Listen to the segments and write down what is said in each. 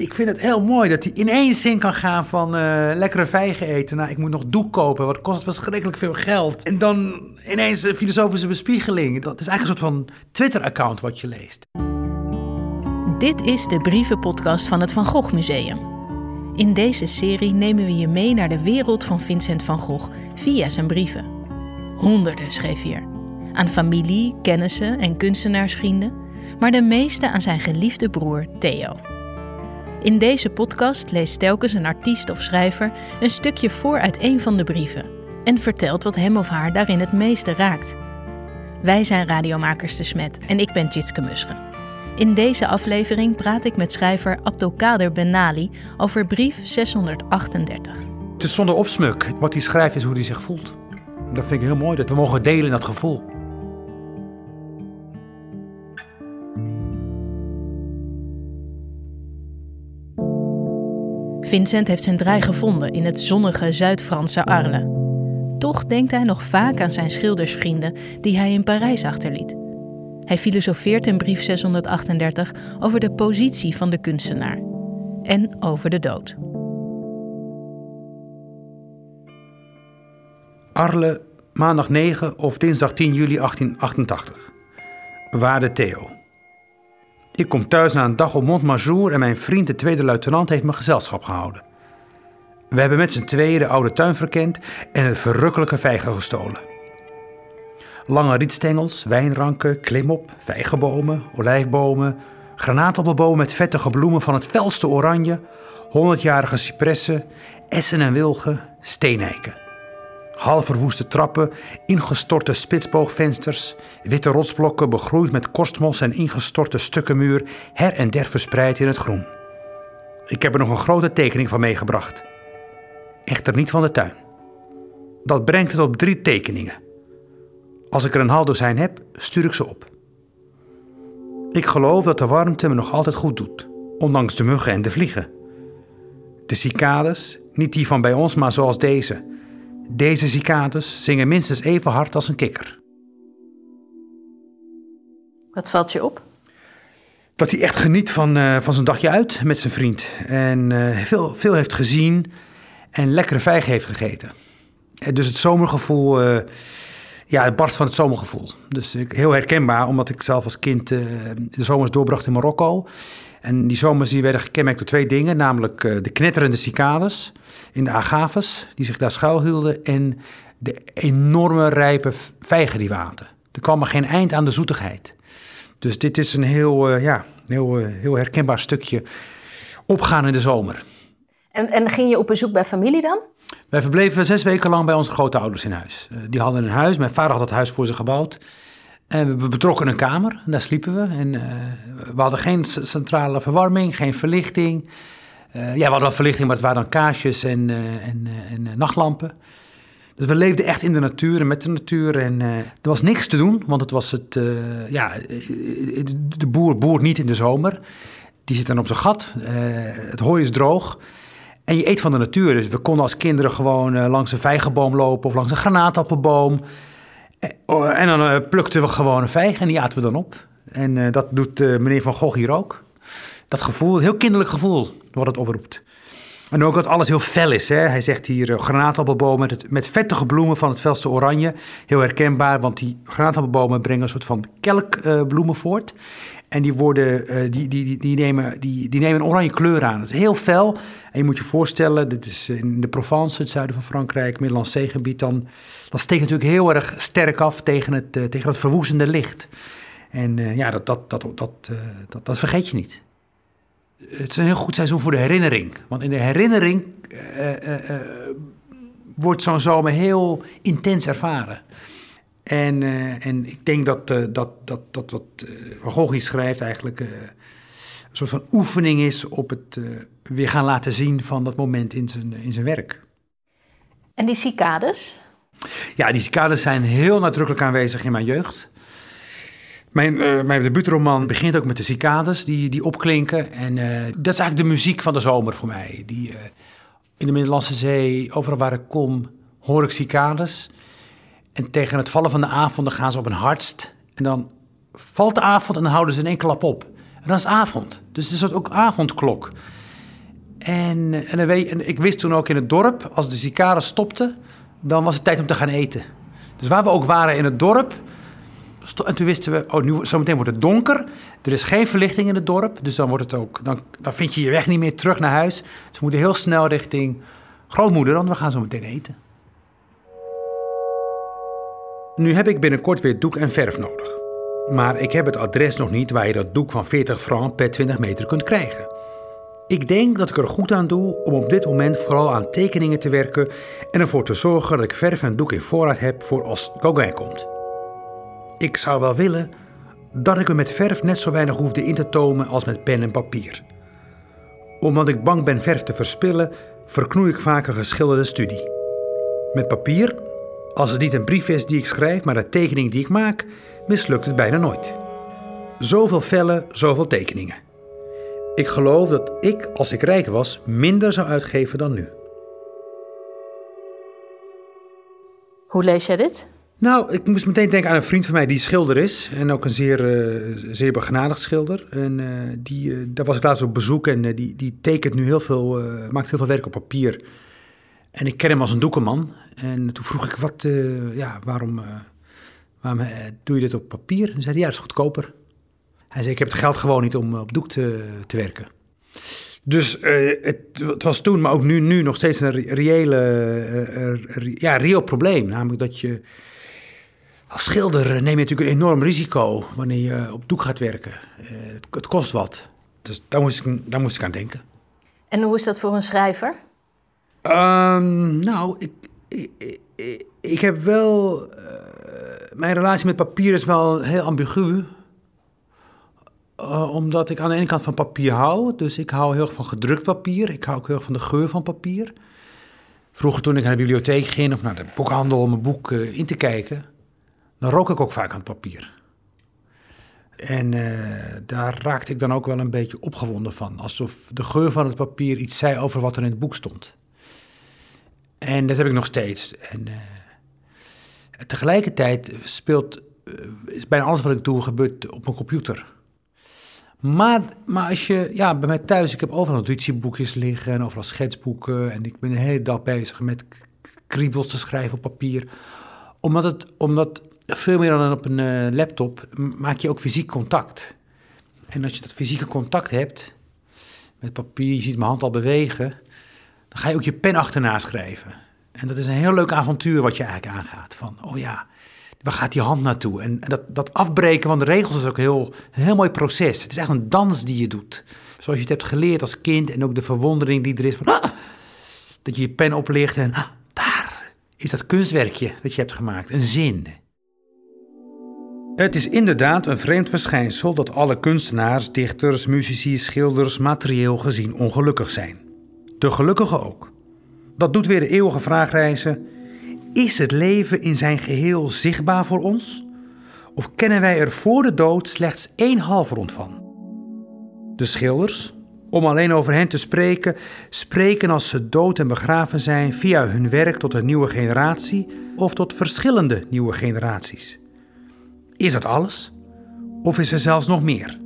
Ik vind het heel mooi dat hij in één zin kan gaan van uh, lekkere vijgen eten. Nou, ik moet nog doek kopen, wat kost verschrikkelijk veel geld. En dan ineens een filosofische bespiegeling. Dat is eigenlijk een soort van Twitter-account wat je leest. Dit is de brievenpodcast van het Van Gogh Museum. In deze serie nemen we je mee naar de wereld van Vincent van Gogh via zijn brieven. Honderden schreef hij er. Aan familie, kennissen en kunstenaarsvrienden, maar de meeste aan zijn geliefde broer Theo. In deze podcast leest telkens een artiest of schrijver een stukje voor uit een van de brieven en vertelt wat hem of haar daarin het meeste raakt. Wij zijn radiomakers de Smet en ik ben Tjitske Musche. In deze aflevering praat ik met schrijver Abdelkader Benali over brief 638. Het is zonder opsmuk. Wat hij schrijft is hoe hij zich voelt. Dat vind ik heel mooi, dat we mogen delen dat gevoel. Vincent heeft zijn draai gevonden in het zonnige Zuid-Franse Arles. Toch denkt hij nog vaak aan zijn schildersvrienden die hij in Parijs achterliet. Hij filosofeert in brief 638 over de positie van de kunstenaar en over de dood. Arle, maandag 9 of dinsdag 10 juli 1888. Waarde Theo. Ik kom thuis na een dag op Montmajour en mijn vriend, de tweede luitenant, heeft me gezelschap gehouden. We hebben met z'n tweeën de oude tuin verkend en het verrukkelijke vijgen gestolen. Lange rietstengels, wijnranken, klimop, vijgenbomen, olijfbomen, granaatappelbomen met vettige bloemen van het felste oranje, honderdjarige cipressen, essen en wilgen, steenijken half verwoeste trappen, ingestorte spitsboogvensters, witte rotsblokken begroeid met korstmos en ingestorte stukken muur, her en der verspreid in het groen. Ik heb er nog een grote tekening van meegebracht. Echter niet van de tuin. Dat brengt het op drie tekeningen. Als ik er een half dozijn heb, stuur ik ze op. Ik geloof dat de warmte me nog altijd goed doet, ondanks de muggen en de vliegen. De cicades, niet die van bij ons, maar zoals deze, deze cicades zingen minstens even hard als een kikker. Wat valt je op? Dat hij echt geniet van, uh, van zijn dagje uit met zijn vriend. En uh, veel, veel heeft gezien en lekkere vijg heeft gegeten. En dus het zomergevoel, uh, ja, het barst van het zomergevoel. Dus heel herkenbaar, omdat ik zelf als kind de zomers doorbracht in Marokko. En die zomers die werden gekenmerkt door twee dingen, namelijk de knetterende cicades in de agaves die zich daar schuilhielden en de enorme rijpe vijgen die waten. Er kwam geen eind aan de zoetigheid. Dus dit is een heel, uh, ja, heel, uh, heel herkenbaar stukje opgaan in de zomer. En, en ging je op bezoek bij familie dan? Wij verbleven zes weken lang bij onze grootouders in huis. Uh, die hadden een huis, mijn vader had het huis voor ze gebouwd. En we betrokken een kamer, en daar sliepen we. En we hadden geen centrale verwarming, geen verlichting. Uh, ja, we hadden wel verlichting, maar het waren dan kaarsjes en, uh, en nachtlampen. Dus we leefden echt in de natuur en met de natuur. En er was niks te doen, want het was het... ja, de boer boert niet in de zomer. Die zit dan op zijn gat. het hooi is droog. En je eet van de natuur. Dus we konden als kinderen gewoon langs een vijgenboom lopen... of langs een granaatappelboom. En dan plukten we gewoon een vijg en die aten we dan op. En dat doet meneer Van Gogh hier ook. Dat gevoel, heel kinderlijk gevoel wat het oproept. En ook dat alles heel fel is. Hè? Hij zegt hier uh, granaatappelbomen met, met vettige bloemen van het felste oranje. Heel herkenbaar, want die granaatappelbomen brengen een soort van kelkbloemen uh, voort. En die, worden, uh, die, die, die, die, nemen, die, die nemen een oranje kleur aan. Het is heel fel. En je moet je voorstellen, dit is in de Provence, het zuiden van Frankrijk, Middellandse Zeegebied. Dan, dat steekt natuurlijk heel erg sterk af tegen het, tegen het verwoestende licht. En ja, dat, dat, dat, dat, dat, dat vergeet je niet het is een heel goed seizoen voor de herinnering. Want in de herinnering uh, uh, uh, wordt zo'n zomer heel intens ervaren. En, en ik denk dat, dat, dat, dat wat Van Gogh schrijft eigenlijk een soort van oefening is op het weer gaan laten zien van dat moment in zijn, in zijn werk. En die cicades? Ja, die cicades zijn heel nadrukkelijk aanwezig in mijn jeugd. Mijn, uh, mijn debuutroman begint ook met de cicades die, die opklinken. En uh, dat is eigenlijk de muziek van de zomer voor mij. Die, uh, in de Middellandse Zee, overal waar ik kom, hoor ik cicades. En tegen het vallen van de avond dan gaan ze op een hardst. En dan valt de avond en dan houden ze in één klap op. En dan is het avond. Dus het is ook avondklok. En, en, en ik wist toen ook in het dorp, als de cicaden stopten, dan was het tijd om te gaan eten. Dus waar we ook waren in het dorp, en toen wisten we, oh, nu zometeen wordt het donker. Er is geen verlichting in het dorp, dus dan, wordt het ook, dan, dan vind je je weg niet meer terug naar huis. Dus we moeten heel snel richting grootmoeder, want we gaan zo meteen eten. Nu heb ik binnenkort weer doek en verf nodig. Maar ik heb het adres nog niet waar je dat doek van 40 francs per 20 meter kunt krijgen. Ik denk dat ik er goed aan doe om op dit moment vooral aan tekeningen te werken en ervoor te zorgen dat ik verf en doek in voorraad heb voor als Gauguin komt. Ik zou wel willen dat ik me met verf net zo weinig hoefde in te tomen als met pen en papier. Omdat ik bang ben verf te verspillen, verknoei ik vaak een geschilderde studie. Met papier, als het niet een brief is die ik schrijf, maar een tekening die ik maak, mislukt het bijna nooit. Zoveel vellen, zoveel tekeningen. Ik geloof dat ik, als ik rijk was, minder zou uitgeven dan nu. Hoe lees jij dit? Nou, ik moest meteen denken aan een vriend van mij die schilder is. En ook een zeer, uh, zeer begenadigd schilder. En uh, die, uh, daar was ik laatst op bezoek en die, die tekent nu heel veel, maakt heel veel werk op papier. En ik ken hem als een doekenman. En toen vroeg ik, wat, ja, waarom, waarom doe je dit op papier? En zei hij, ja, dat is goedkoper. Hij zei, ik heb het geld gewoon niet om op doek te, te werken. Dus het, het, was toen, maar ook nu, nu nog steeds een reële, ja, reëel probleem. Namelijk dat je als schilder neem je natuurlijk een enorm risico wanneer je op doek gaat werken. Uh, het, het, kost wat. Dus daar moest, ik, daar moest ik aan denken. En hoe is dat voor een schrijver? Um, nou, ik, ik, ik, ik, heb wel. Uh, mijn relatie met papier is wel heel ambigu. Uh, omdat ik aan de ene kant van papier hou. Dus ik hou heel erg van gedrukt papier. Ik hou ook heel erg van de geur van papier. Vroeger toen ik naar de bibliotheek ging of naar de boekhandel om een boek in te kijken dan rook ik ook vaak aan het papier. En uh, daar raakte ik dan ook wel een beetje opgewonden van. Alsof de geur van het papier iets zei over wat er in het boek stond. En dat heb ik nog steeds. En uh, tegelijkertijd speelt, is bijna alles wat ik doe gebeurt op een computer. Maar, maar als je, ja, bij mij thuis, ik heb overal notitieboekjes liggen en overal schetsboeken. En ik ben de hele dag bezig met kriebels te schrijven op papier. Omdat het, omdat veel meer dan op een uh, laptop maak je ook fysiek contact. En als je dat fysieke contact hebt, met papier, je ziet mijn hand al bewegen, dan ga je ook je pen achterna schrijven. En dat is een heel leuk avontuur wat je eigenlijk aangaat. Van, oh ja, waar gaat die hand naartoe? En, en dat, dat afbreken van de regels is ook heel, een heel mooi proces. Het is echt een dans die je doet. Zoals je het hebt geleerd als kind en ook de verwondering die er is van... Ah, dat je je pen oplicht en ah, daar is dat kunstwerkje dat je hebt gemaakt. Een zin. Het is inderdaad een vreemd verschijnsel dat alle kunstenaars, dichters, muzici, schilders materieel gezien ongelukkig zijn. De gelukkigen ook. Dat doet weer de eeuwige vraag reizen: is het leven in zijn geheel zichtbaar voor ons? Of kennen wij er voor de dood slechts één halfrond van? De schilders, om alleen over hen te spreken, spreken als ze dood en begraven zijn via hun werk tot een nieuwe generatie of tot verschillende nieuwe generaties. Is dat alles? Of is er zelfs nog meer?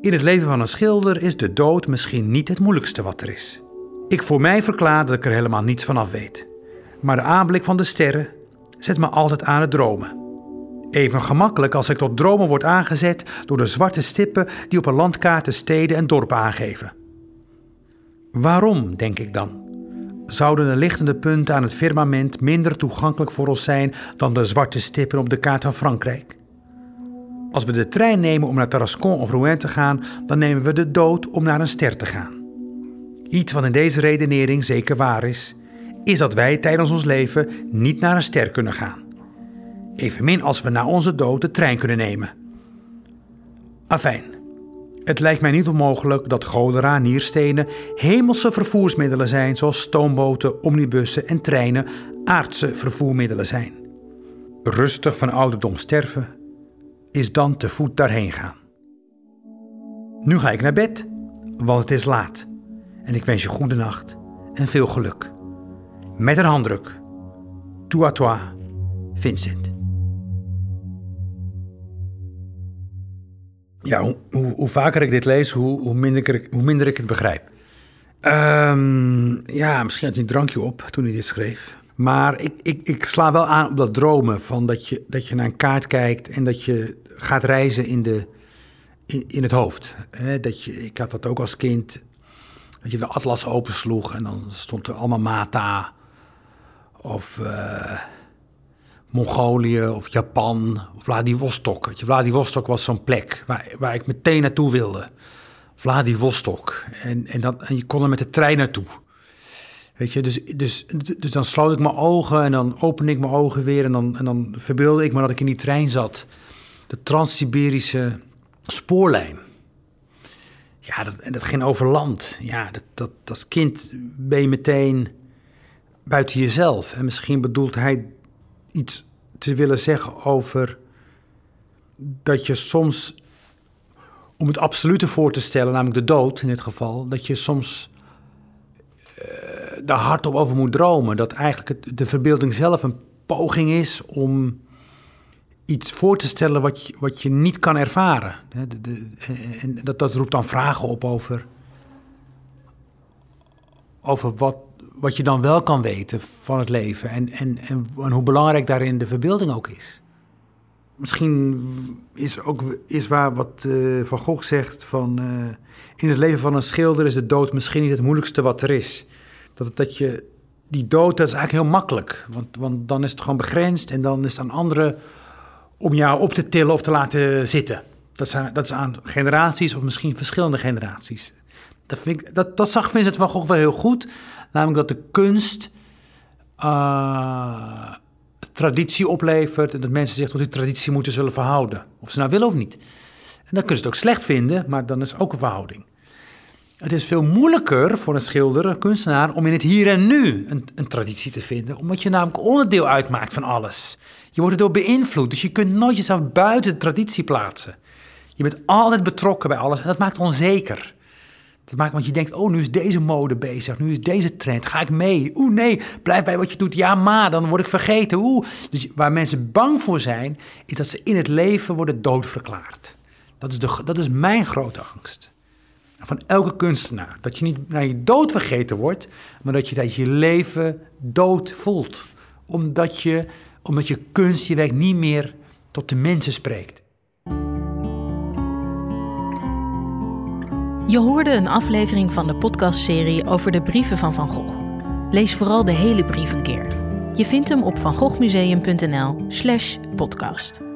In het leven van een schilder is de dood misschien niet het moeilijkste wat er is. Ik voor mij verklaar dat ik er helemaal niets van af weet. Maar de aanblik van de sterren zet me altijd aan het dromen. Even gemakkelijk als ik tot dromen word aangezet door de zwarte stippen die op een landkaart de steden en dorpen aangeven. Waarom, denk ik dan? Zouden de lichtende punten aan het firmament minder toegankelijk voor ons zijn dan de zwarte stippen op de kaart van Frankrijk. Als we de trein nemen om naar Tarascon of Rouen te gaan, dan nemen we de dood om naar een ster te gaan. Iets wat in deze redenering zeker waar is, is dat wij tijdens ons leven niet naar een ster kunnen gaan. Evenmin als we na onze dood de trein kunnen nemen. Afijn, het lijkt mij niet onmogelijk dat cholera, nierstenen hemelse vervoersmiddelen zijn, zoals stoomboten, omnibussen en treinen aardse vervoermiddelen zijn. Rustig van ouderdom sterven is dan te voet daarheen gaan. Nu ga ik naar bed, want het is laat. En ik wens je goede nacht en veel geluk. Met een handdruk. Tout à toi, Vincent. Ja, hoe, hoe, vaker ik dit lees, hoe, hoe, minder, ik, hoe minder ik het begrijp. Um, ja, misschien had hij een drankje op toen hij dit schreef. Maar ik, ik, ik sla wel aan op dat dromen van dat je, dat je naar een kaart kijkt en dat je gaat reizen in, de, in, in het hoofd. dat je, ik had dat ook als kind, dat je de atlas opensloeg en dan stond er allemaal Mata of uh, Mongolië of Japan of Vladivostok. Vladivostok was zo'n plek waar, waar ik meteen naartoe wilde. Vladivostok. En, en, dat, en je kon er met de trein naartoe. Weet je, dus, dus, dus dan sloot ik mijn ogen en dan opende ik mijn ogen weer en dan, en dan verbeelde ik me dat ik in die trein zat. De Trans-Siberische spoorlijn. Ja, dat, en dat ging over land. Ja, dat, dat, als kind ben je meteen buiten jezelf. En misschien bedoelt hij iets te willen zeggen over dat je soms, om het absolute voor te stellen, namelijk de dood in dit geval, dat je soms uh, daar hardop over moet dromen. Dat eigenlijk het, de verbeelding zelf een poging is om iets voor te stellen wat je, wat je niet kan ervaren. De, de, en dat, dat roept dan vragen op over, over wat, wat je dan wel kan weten van het leven en, en, en, hoe belangrijk daarin de verbeelding ook is. Misschien is ook is waar wat uh, Van Gogh zegt van... Uh, in het leven van een schilder is de dood misschien niet het moeilijkste wat er is. Dat, dat je, die dood, dat is eigenlijk heel makkelijk. Want, want dan is het gewoon begrensd en dan is het aan anderen om jou op te tillen of te laten zitten. Dat, zijn, dat is aan generaties of misschien verschillende generaties. Dat, vind dat, dat zag Vincent van Gogh wel heel goed. Namelijk dat de kunst uh, traditie oplevert en dat mensen zich tot die traditie moeten zullen verhouden. Of ze nou willen of niet. En dan kunnen ze het ook slecht vinden, maar dan is ook een verhouding. Het is veel moeilijker voor een schilder, een kunstenaar, om in het hier en nu een, een, traditie te vinden, omdat je namelijk onderdeel uitmaakt van alles. Je wordt erdoor beïnvloed, dus je kunt nooit jezelf buiten de traditie plaatsen. Je bent altijd betrokken bij alles en dat maakt onzeker. Dat maakt, want je denkt, oh, nu is deze mode bezig, nu is deze trend, ga ik mee? Oeh, nee, blijf bij wat je doet. Ja, maar, dan word ik vergeten. Oeh. Dus waar mensen bang voor zijn, is dat ze in het leven worden doodverklaard. Dat is, de, dat is mijn grote angst. Van elke kunstenaar. Dat je niet naar je dood vergeten wordt, maar dat je dat je leven dood voelt. Omdat je, omdat je kunst, je werk niet meer tot de mensen spreekt. Je hoorde een aflevering van de podcastserie over de brieven van Van Gogh. Lees vooral de hele brief een keer. Je vindt hem op vangoghmuseum.nl/podcast.